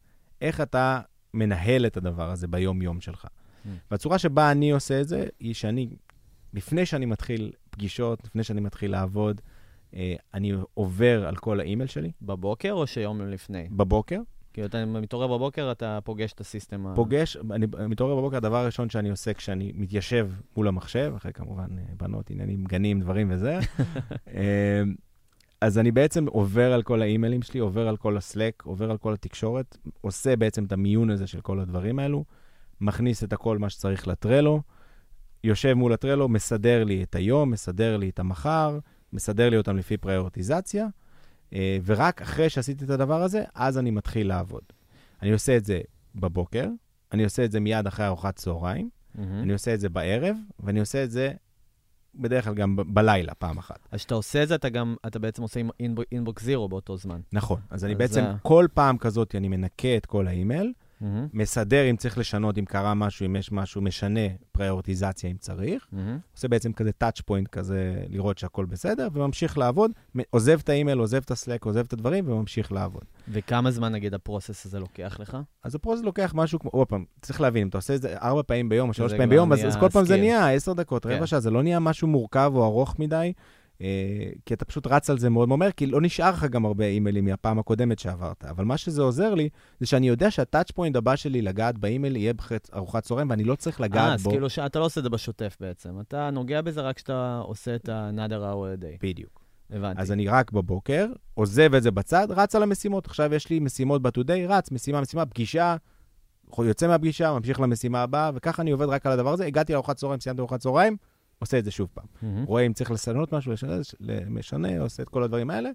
איך אתה מנהל את הדבר הזה ביום-יום שלך. Mm. והצורה שבה אני עושה את זה, היא שאני, לפני שאני מתחיל פגישות, לפני שאני מתחיל לעבוד, אה, אני עובר על כל האימייל שלי בבוקר או שיום לפני? בבוקר, כי אתה מתעורר בבוקר, אתה פוגש את ה system ה... פוגש, אני מתעורר בבוקר, הדבר הראשון שאני עושה כשאני מתיישב מול המחשב, אחרי כמובן אה, בנות, עניינים, גנים, דברים וזה, אה, אז אני בעצם עובר על כל האימיילים שלי, עובר על כל הסלק, עובר על כל התקשורת, עושה בעצם את המיון הזה של כל הדברים האלו, מכניס את הכל מה שצריך לטרלו, יושב מול הטרלו, מסדר לי את היום, מסדר לי את המחר, מסדר לי אותם לפי פריורטיזציה, ורק אחרי שעשיתי את הדבר הזה, אז אני מתחיל לעבוד. אני עושה את זה בבוקר, אני עושה את זה מיד אחרי ארוחת צהריים, מהמם. אני עושה את זה בערב, ואני עושה את זה בדרך כלל גם ב- בלילה, פעם אחת. אז כשאתה עושה את זה, אתה גם, אתה בעצם עושה אינבוקס זירו באותו זמן. נכון. אז אני אז בעצם, זה- כל פעם כזאת אני מנקה את כל האימייל, מהמם. מסדר אם צריך לשנות, אם קרה משהו, אם יש משהו, משנה פריורטיזציה אם צריך. מהמם. עושה בעצם כזה touch point כזה, לראות שהכל בסדר, וממשיך לעבוד, עוזב את האימייל, עוזב את ה Slack, עוזב את הדברים, וממשיך לעבוד. וכמה זמן, נגיד, ה process הזה לוקח לך? אז ה process לוקח משהו כמו, עוד פעם, צריך להבין, אם אתה עושה את זה ארבע פעמים ביום או שלוש פעמים ביום, אז, אז כל פעם זה. נהיה עשר דקות, כן. רבע שעה, זה לא נהיה משהו מורכב או ארוך מדי, כי אתה פשוט רץ על זה מאוד מהר, כי לא נשאר לך גם הרבה אימיילים מהפעם הקודמת שעברת. אבל מה שזה עוזר לי, זה שאני יודע שה touch point הבא שלי לגעת באימייל יהיה ארוחת צהריים, ואני לא צריך אה, לגעת אז בו. כאילו שאתה לא עושה את זה בשוטף בעצם. אתה נוגע בזה רק כשאתה עושה את ה-another hour a day. בדיוק. הבנתי. אז אני רק בבוקר, עוזב את זה בצד, רץ על המשימות. עכשיו יש לי משימות ב-today, רץ, משימה, משימה, פגישה, יוצא מהפגישה, ממשיך למשימה הבאה, וככה אני עובד רק על הדבר הזה. הגעתי לארוחת צהריים, סיימתי ארוחת צהריים, עושה את זה שוב פעם. מהמם. רואה אם צריך לשנות משהו, לשנה, משנה, עושה את כל הדברים האלה.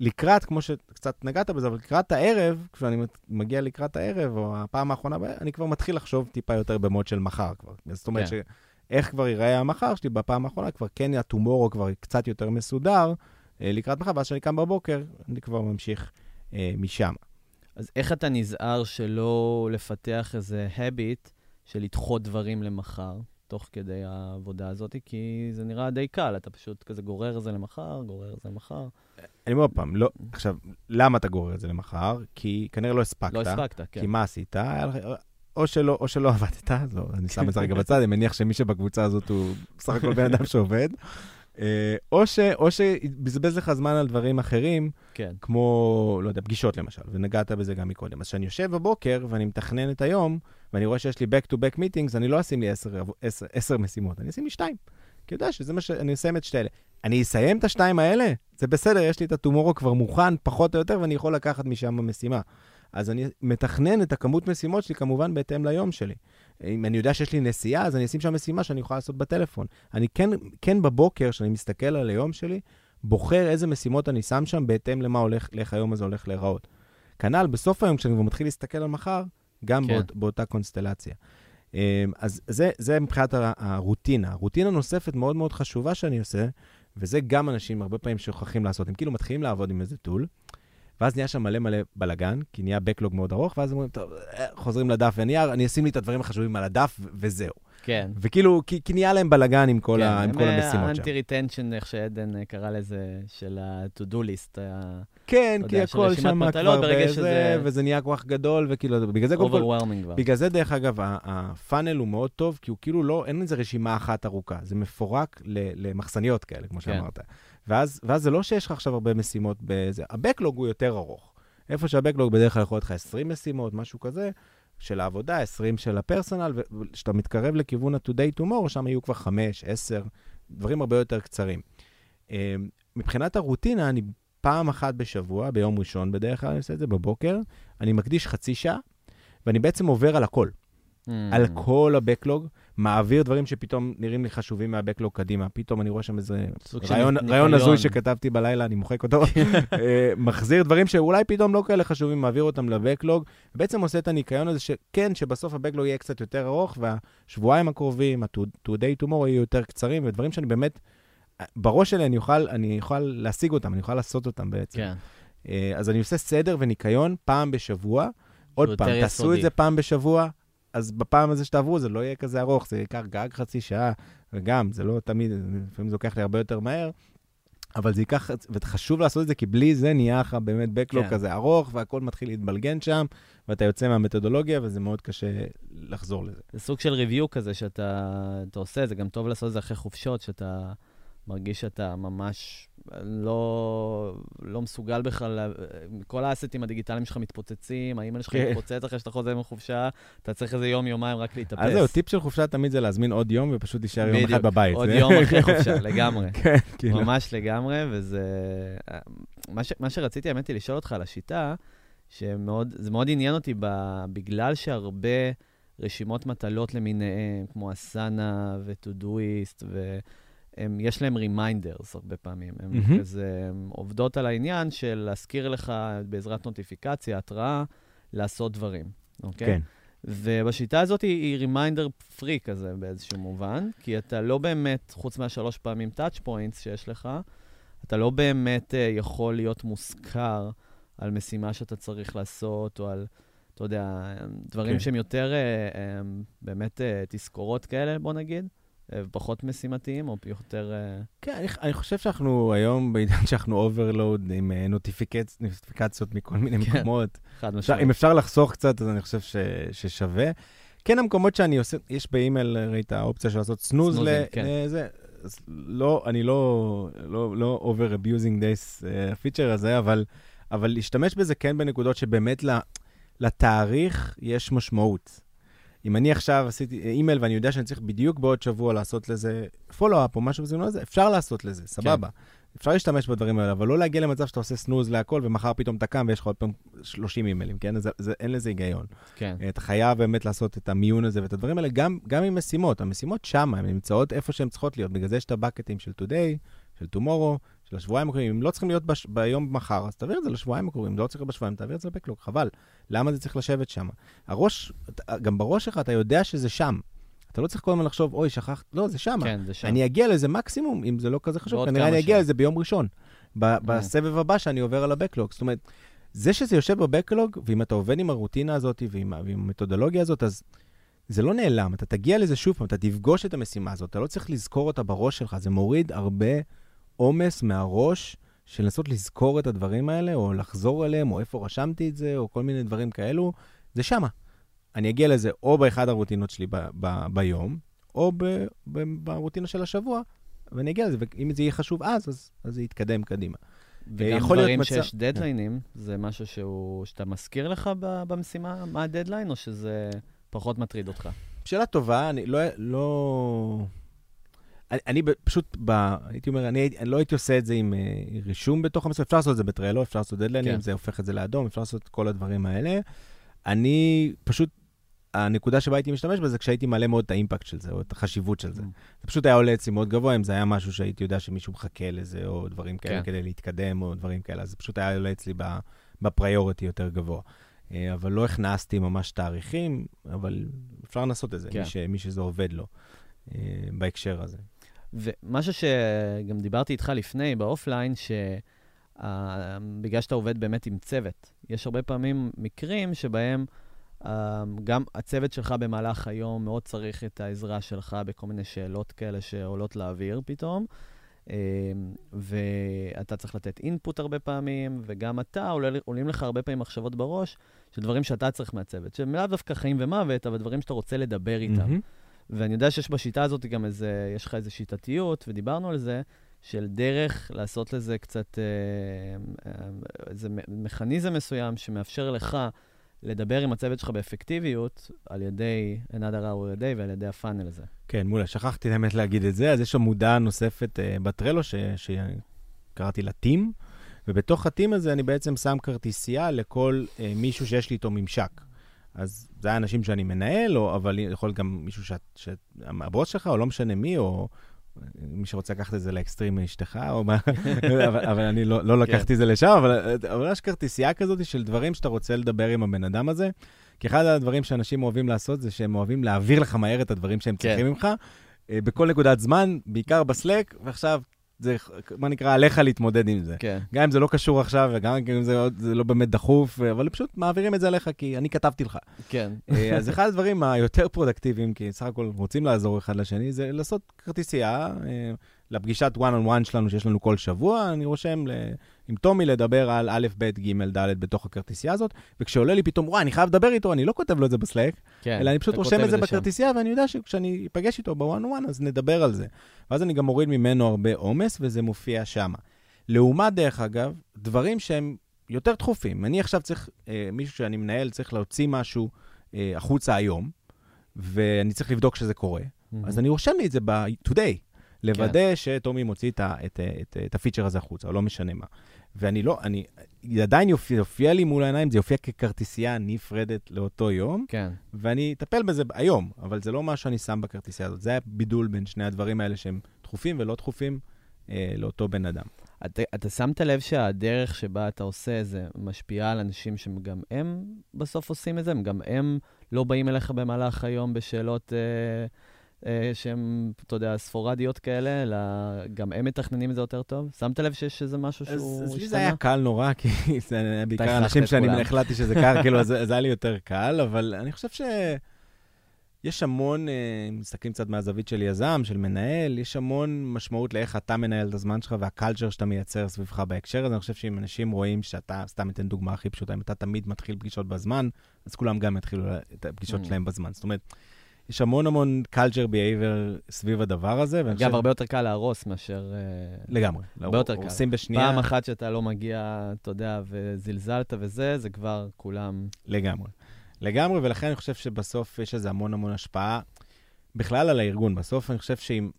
לקראת, כמו שקצת נגעת בזה, אבל לקראת הערב, כשאני מגיע לקראת הערב, או הפעם האחרונה, אני כבר מתחיל לחשוב טיפה יותר במוד של מחר כבר. זאת אומרת, כן. שאיך כבר ייראה המחר שלי בפעם האחרונה, כבר כן, ה-tomorrow כבר קצת יותר מסודר אה, לקראת מחר, ואז כשאני קם בבוקר, אני כבר ממשיך אה, משם. אז איך אתה נזהר שלא לפתח איזה habit של לדחות דברים למחר, תוך כדי העבודה הזאת? כי זה נראה די קל, אתה פשוט כזה גורר את זה למחר, גורר את זה למחר. אני אומר פעם, לא, עכשיו, למה אתה גורר את זה למחר? כי כנראה לא הספקת. לא הספקת, כן. כי מה עשית? או שלא, או שלא עבדת, אז לא, אני שם את זה רגע בצד, אני מניח שמי שבקבוצה הזאת הוא בסך הכל בן אדם שעובד. אה, או, ש, או שבזבז לך זמן על דברים אחרים, כן. כמו, לא יודע, פגישות למשל, ונגעת בזה גם מקודם. אז כשאני יושב בבוקר ואני מתכנן את היום, ואני רואה שיש לי back-to-back meetings, אני לא אשים לי עשר, עשר, עשר משימות, אני אשים לי שתיים. כי יודע שזה מה ש... אני אסיים את שתי אלה. אני אסיים את השתיים האלה? זה בסדר, יש לי את הטומורו כבר מוכן, פחות או יותר, ואני יכול לקחת משם המשימה. אז אני מתכנן את הכמות משימות שלי, כמובן, בהתאם ליום שלי. אם אני יודע שיש לי נסיעה, אז אני אשים שם משימה שאני יכול לעשות בטלפון. אני כן, כן בבוקר, כשאני מסתכל על היום שלי, בוחר איזה משימות אני שם שם בהתאם למה הולך, לאיך היום הזה הולך להיראות. כנ"ל, בסוף היום, כשאני כבר מתחיל להסתכל על מחר, גם כן. באות, באותה קונסטלציה. אמ, אז זה, זה מבחינת הרוטינה. רוטינה נוספת מאוד מאוד חשובה שאני עושה, וזה גם אנשים הרבה פעמים שוכחים לעשות. הם כאילו מתחילים לעבוד עם איזה טול, ואז נהיה שם מלא מלא בלאגן, כי נהיה backlog מאוד ארוך, ואז אומרים, טוב, אה, חוזרים לדף ונייר, אני אשים לי את הדברים החשובים על הדף, וזהו. כן. וכאילו, כי, כי נהיה להם בלאגן עם כל, ה, עם כל המשימות שם. anti retention, איך שעדן אה, קרא לזה, של ה-to-do list. כן, כי הכל שם מטלות, כבר בזה, שזה- וזה נהיה כך גדול, וכאילו, בגלל זה, overwhelming כבר. בגלל זה, דרך אגב, הפאנל הוא מאוד טוב, כי הוא כאילו לא, אין איזה רשימה אחת ארוכה, זה מפורק למחסניות כאלה, כמו כן. שאמרת. ואז, ואז זה לא שיש לך עכשיו הרבה משימות בזה, הבקלוג הוא יותר ארוך. איפה שהבקלוג בדרך כלל יכול להיות לך 20 משימות, משהו כזה, של העבודה, 20 של הפרסונל, וכשאתה מתקרב לכיוון ה-today tomorrow, שם יהיו כבר 5, 10, דברים הרבה יותר קצרים. אה, מבחינת הרוטינה, אני פעם אחת בשבוע, ביום ראשון בדרך כלל אני עושה את זה בבוקר, אני מקדיש חצי שעה, ואני בעצם עובר על הכל. Mm. על כל הבקלוג, מעביר דברים שפתאום נראים לי חשובים מהבקלוג קדימה. פתאום אני רואה שם איזה רעיון, הזוי שכתבתי בלילה, אני מוחק אותו. אה, מחזיר דברים שאולי פתאום לא כאלה חשובים, מעביר אותם לבקלוג. בעצם עושה את הניקיון הזה, שכן, שבסוף הבקלוג יהיה קצת יותר ארוך, והשבועיים הקרובים, ה-today tomorrow יהיו יותר קצרים, ודברים שאני באמת, בראש שלי אני אוכל, אני אוכל להשיג אותם, אני אוכל לעשות אותם בעצם. כן. אה, אז אני עושה סדר וניקיון פעם בשבוע. עוד פעם, תעשו. את זה פעם בשבוע, אז בפעם הזה שתעברו זה לא יהיה כזה ארוך, זה ייקח גג חצי שעה, וגם, זה לא תמיד, לפעמים זה לוקח לי הרבה יותר מהר, אבל זה ייקח, וחשוב לעשות את זה, כי בלי זה נהיה לך באמת בקלוג כן. כזה ארוך, והכל מתחיל להתבלגן שם, ואתה יוצא מהמתודולוגיה, וזה מאוד קשה לחזור לזה. זה סוג של ריוויו כזה שאתה אתה עושה, זה גם טוב לעשות את זה אחרי חופשות, שאתה מרגיש שאתה ממש לא, לא מסוגל בכלל, כל האסטים הדיגיטליים שלך מתפוצצים, האימייל שלך כן. מתפוצץ אחרי שאתה חוזר מחופשה, אתה צריך איזה יום-יומיים רק להתאפס. אז זהו, טיפ של חופשה תמיד זה להזמין עוד יום, ופשוט להישאר יום אחד בבית. עוד יום אחרי חופשה, לגמרי. כן, כאילו. ממש לגמרי, וזה... מה, ש... מה שרציתי, האמת היא, לשאול אותך על השיטה, שזה מאוד עניין אותי ב... בגלל שהרבה רשימות מטלות למיניהם, כמו אסנה ו-Todoist, ויש להם reminders הרבה פעמים. הן מהמם. כזה הן עובדות על העניין של להזכיר לך בעזרת נוטיפיקציה, התראה, לעשות דברים, אוקיי? כן. ובשיטה הזאת היא, היא reminder free כזה באיזשהו מובן, כי אתה לא באמת, חוץ מהשלוש פעמים touch points שיש לך, אתה לא באמת uh, יכול להיות מוזכר על משימה שאתה צריך לעשות, או על, אתה יודע, דברים כן. שהם יותר uh, um, באמת uh, תזכורות כאלה, בוא נגיד, פחות משימתיים, או יותר... Uh, כן, אני, אני חושב שאנחנו היום בעידן שאנחנו overload עם אה, נוטיפיקצ, נוטיפיקציות מכל מיני כן. מקומות. חד משמעית. אם אפשר לחסוך קצת, אז אני חושב ש, ששווה. כן, המקומות שאני עושה, יש באימייל, ראית האופציה של לעשות snooze סנוזים, ל- כן. לזה, אז לא, אני לא, לא, לא over abusing this uh, הפיצ'ר הזה, אבל, אבל להשתמש בזה כן בנקודות שבאמת ל, לתאריך יש משמעות. אם אני עכשיו עשיתי אימייל ואני יודע שאני צריך בדיוק בעוד שבוע לעשות לזה פולו-אפ או משהו בסגנון הזה, אפשר לעשות לזה, סבבה. אפשר להשתמש בדברים האלה, אבל לא להגיע למצב שאתה עושה סנוז להכל, ומחר פתאום אתה קם ויש לך עוד פעם 30 אימיילים, כן? זה, זה, אין לזה היגיון. כן. אתה חייב באמת לעשות את המיון הזה ואת הדברים האלה, גם, גם עם משימות. המשימות שם, הן נמצאות איפה שהן צריכות להיות. בגלל זה יש את הבקטים של today, של tomorrow, של השבועיים הקרובים. אם לא צריכים להיות בש... ביום מחר, אז תעביר את זה לשבועיים הקרובים. לא צריך בשבועיים, תעביר את זה לבקלוג. חבל. למה זה צריך לשבת שם? הראש, גם בראש שלך אתה יודע שזה שם. אתה לא צריך כל הזמן לחשוב, אוי, שכחת, לא, זה שם. כן, זה שם. אני אגיע לזה מקסימום, אם זה לא כזה חשוב, כנראה אני אגיע. לזה ביום ראשון, ב- בסבב הבא שאני עובר על הבקלוג. זאת אומרת, זה שזה יושב בבקלוג, ואם אתה עובד עם הרוטינה הזאת ועם, ועם המתודולוגיה הזאת, אז זה לא נעלם. אתה תגיע לזה שוב פעם, אתה תפגוש את המשימה הזאת, אתה לא צריך לזכור אותה בראש שלך, זה מוריד הרבה עומס מהראש של לנסות לזכור את הדברים האלה, או לחזור אליהם, או איפה רשמתי את זה, או כל מיני דברים כאלו, זה שמה. אני אגיע לזה או באחד הרוטינות שלי ב- ב- ביום, או ב- ב- ברוטינה של השבוע, ואני אגיע לזה, ואם זה יהיה חשוב אז, אז, אז זה יתקדם קדימה. וגם להיות דברים מצב- שיש דדליינים, זה משהו שהוא, שאתה מזכיר לך ב- במשימה, מה הדדליין, או שזה פחות מטריד אותך? שאלה טובה, אני לא... לא... אני, אני פשוט, ב, הייתי אומר, אני, אני לא הייתי עושה את זה עם uh, רישום בתוך המסוים, אפשר לעשות את זה בטרלו, אפשר לעשות דדליינים, כן. זה הופך את זה לאדום, אפשר לעשות את כל הדברים האלה. אני פשוט, הנקודה שבה הייתי משתמש בזה, כשהייתי מעלה מאוד את האימפקט של זה, או את החשיבות של זה. Mm. זה פשוט היה עולה אצלי מאוד גבוה, אם זה היה משהו שהייתי יודע שמישהו מחכה לזה, או דברים כאלה, כן. כדי להתקדם, או דברים כאלה, אז זה פשוט היה עולה אצלי בפריוריטי יותר גבוה. אה, אבל לא הכנסתי ממש תאריכים, אבל אפשר לנסות את זה, כן. מי, ש, מי שזה עובד לו אה, בהקשר הזה. ומשהו שגם דיברתי איתך לפני, באופליין, שבגלל שאתה עובד באמת עם צוות, יש הרבה פעמים מקרים שבהם אה, גם הצוות שלך במהלך היום מאוד צריך את העזרה שלך בכל מיני שאלות כאלה שעולות לאוויר פתאום. אה, ואתה צריך לתת אינפוט הרבה פעמים, וגם אתה, עולה, עולים לך הרבה פעמים מחשבות בראש של דברים שאתה צריך מהצוות, שהם לאו דווקא חיים ומוות, אבל דברים שאתה רוצה לדבר איתם. מהמם. ואני יודע שיש בשיטה הזאת גם איזה, יש לך איזו שיטתיות, ודיברנו על זה, של דרך לעשות לזה קצת, אה, אה, איזה מכניזם מסוים שמאפשר לך לדבר עם הצוות שלך באפקטיביות על ידי hour a day ועל ידי הפאנל הזה. כן, מולה, שכחתי באמת להגיד את זה, אז יש עמודה נוספת uh, בטרלו שקראתי לה טים, ובתוך הטים הזה אני בעצם שם כרטיסייה לכל uh, מישהו שיש לי איתו ממשק. אז זה היה אנשים שאני מנהל, או, אבל יכול להיות גם מישהו שאת, שאת, הבוס שלך, או לא משנה מי, או מי שרוצה לקחת את זה לאקסטרים מאשתך, או מה, אבל, אבל אני לא, לא לקחתי את זה לשם, אבל, אבל יש כרטיסייה כזאת של דברים שאתה רוצה לדבר עם הבן אדם הזה. כי אחד הדברים שאנשים אוהבים לעשות זה שהם אוהבים להעביר לך מהר את הדברים שהם כן. צריכים ממך, אה, בכל נקודת זמן, בעיקר בסלק, ועכשיו זה, מה נקרא, עליך להתמודד עם זה. כן, גם אם זה לא קשור עכשיו, וגם אם זה, זה לא באמת דחוף, אבל פשוט מעבירים את זה עליך, כי אני כתבתי לך. כן, אה, אז אחד הדברים היותר פרודקטיביים, כי סך הכל רוצים לעזור אחד לשני, זה לעשות כרטיסייה אה, לפגישת one on one שלנו שיש לנו כל שבוע. אני רושם ל... עם טומי לדבר על א', ב', ג', ד' בתוך הכרטיסייה הזאת, וכשעולה לי פתאום, וואי, אני חייב לדבר איתו, אני לא כותב לו את זה ב-Slack, כן. אלא אני פשוט רושם את זה שם. בכרטיסייה, ואני יודע שכשאני אפגש איתו בוואן וואן, אז נדבר על זה. ואז אני גם מוריד ממנו הרבה עומס, וזה מופיע שם. לעומת, דרך אגב, דברים שהם יותר דחופים. אני עכשיו צריך, אה, מישהו שאני מנהל צריך להוציא משהו אה, החוצה היום, ואני צריך לבדוק שזה קורה. מהמם. אז אני רושם לי את זה ב-today, כן. לוודא שטומי מוציא את, את, את, את הפיצ'ר הזה החוצה, או לא משנה מה. ואני לא, אני, עדיין יופיע, יופיע לי מול העיניים, זה יופיע ככרטיסייה נפרדת לאותו יום, כן, ואני אטפל בזה היום, אבל זה לא מה שאני שם בכרטיסייה הזאת. זה הבידול בין שני הדברים האלה שהם דחופים ולא דחופים אה, לאותו בן אדם. אתה, אתה שמת לב שהדרך שבה אתה עושה זה משפיעה על אנשים שגם הם בסוף עושים את זה? גם הם לא באים אליך במהלך היום בשאלות אה, שהן, אתה יודע, ספורדיות כאלה, אלא גם הם מתכננים את זה יותר טוב? שמת לב שיש איזה משהו שהוא אז לי השתנה? זה היה קל נורא, כי זה היה בעיקר אנשים שאני. החלטתי שזה קל, כאילו, אז זה היה לי יותר קל, אבל אני חושב שיש המון, אה, אם מסתכלים קצת מהזווית של יזם, של מנהל, יש המון משמעות לאיך אתה מנהל את הזמן שלך והקלצ'ר שאתה מייצר סביבך בהקשר הזה. אני חושב שאם אנשים רואים שאתה, סתם אתן דוגמה הכי פשוטה, אם אתה תמיד מתחיל פגישות בזמן, אז כולם גם יתחילו את הפגישות Mm. שלהם בזמן. זאת אומרת, יש המון המון culture behavior סביב הדבר הזה. אגב, חושב- הרבה יותר קל להרוס מאשר... אה, לגמרי. הרבה יותר קל. עושים בשנייה. פעם אחת שאתה לא מגיע, אתה יודע, וזלזלת וזה, זה כבר כולם... לגמרי. לגמרי, ולכן אני חושב שבסוף יש לזה המון המון השפעה בכלל על הארגון. בסוף אני חושב שאם,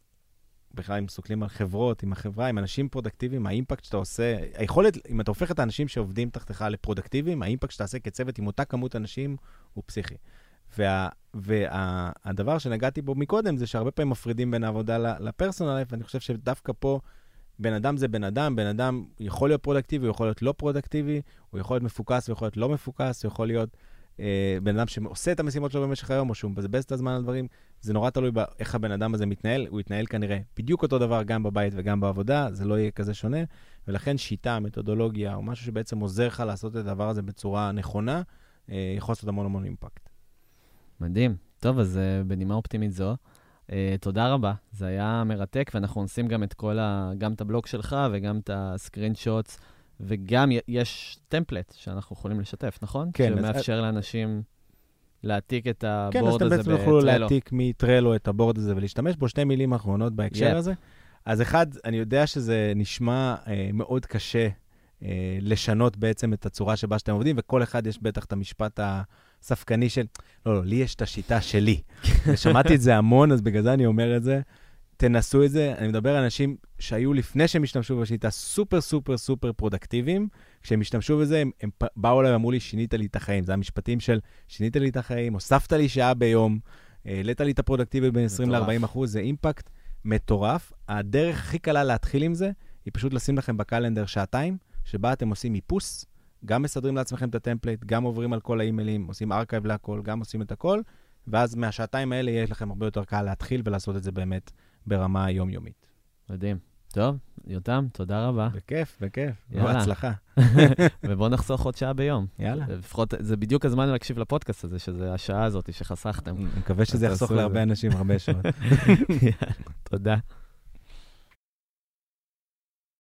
בכלל אם מסתכלים על חברות, עם החברה, עם אנשים פרודקטיביים, ה-impact שאתה עושה, היכולת, אם אתה הופך את האנשים שעובדים תחתיך לפרודקטיביים, ה-impact שאתה עושה כצוות עם אותה כמות אנשים הוא פסיכי. והדבר וה, שנגעתי בו מקודם זה שהרבה פעמים מפרידים בין העבודה ל-personal life, ואני חושב שדווקא פה בן אדם זה בן אדם, בן אדם יכול להיות פרודקטיבי, הוא יכול להיות לא פרודקטיבי, הוא יכול להיות מפוקס, הוא יכול להיות לא מפוקס, הוא יכול להיות אה, בן אדם שעושה את המשימות שלו במשך היום, או שהוא מבזבז את הזמן על דברים. זה נורא תלוי באיך הבן אדם הזה מתנהל, הוא יתנהל כנראה בדיוק אותו דבר גם בבית וגם בעבודה, זה לא יהיה כזה שונה, ולכן שיטה, מתודולוגיה, או משהו שבעצם עוזר לך לעשות את הדבר הזה בצורה נכונה, אה, יכול לעשות המון המון אימפקט. מדהים. טוב, אז uh, בנימה אופטימית זו, uh, תודה רבה. זה היה מרתק, ואנחנו נשים גם את כל ה... גם את הבלוג שלך וגם את הסקרין שוטס, וגם יש template שאנחנו יכולים לשתף, נכון? כן, אז- שמאפשר לאנשים להעתיק את כן, אז ה-board אתם הזה בעצם תוכלו ב-Trello. להעתיק מ-Trello את ה-board הזה ולהשתמש בו. שתי מילים אחרונות בהקשר Yep. הזה. אז אחד, אני יודע שזה נשמע אה, מאוד קשה אה, לשנות בעצם את הצורה שבה שאתם עובדים, וכל אחד יש בטח את המשפט הספקני של, לא, לא, לי יש את השיטה שלי. ושמעתי את זה המון, אז בגלל זה אני אומר את זה. תנסו את זה. אני מדבר על אנשים שהיו לפני שהם השתמשו בשיטה סופר סופר סופר פרודקטיביים. כשהם השתמשו בזה, הם, הם באו אליי ואמרו לי, שינית לי את החיים. זה המשפטים של, שינית לי את החיים, הוספת לי שעה ביום, העלית לי את הפרודקטיביות בין 20 מטורף. ל-40 אחוז, זה impact מטורף. הדרך הכי קלה להתחיל עם זה, היא פשוט לשים לכם ב-calendar שעתיים, שבה אתם עושים איפוס, גם מסדרים לעצמכם את ה-template, גם עוברים על כל האימיילים, עושים archive להכל, גם עושים את הכל, ואז מהשעתיים האלה יהיה לכם הרבה יותר קל להתחיל ולעשות את זה באמת ברמה יומיומית. מדהים. טוב, יותם, תודה רבה. בכיף, בכיף. יאללה. בהצלחה. ובואו נחסוך עוד שעה ביום. יאללה. לפחות, זה בדיוק הזמן להקשיב לפודקאסט הזה, שזה השעה הזאת שחסכתם. אני מקווה שזה יחסוך להרבה. אנשים הרבה שעות. תודה.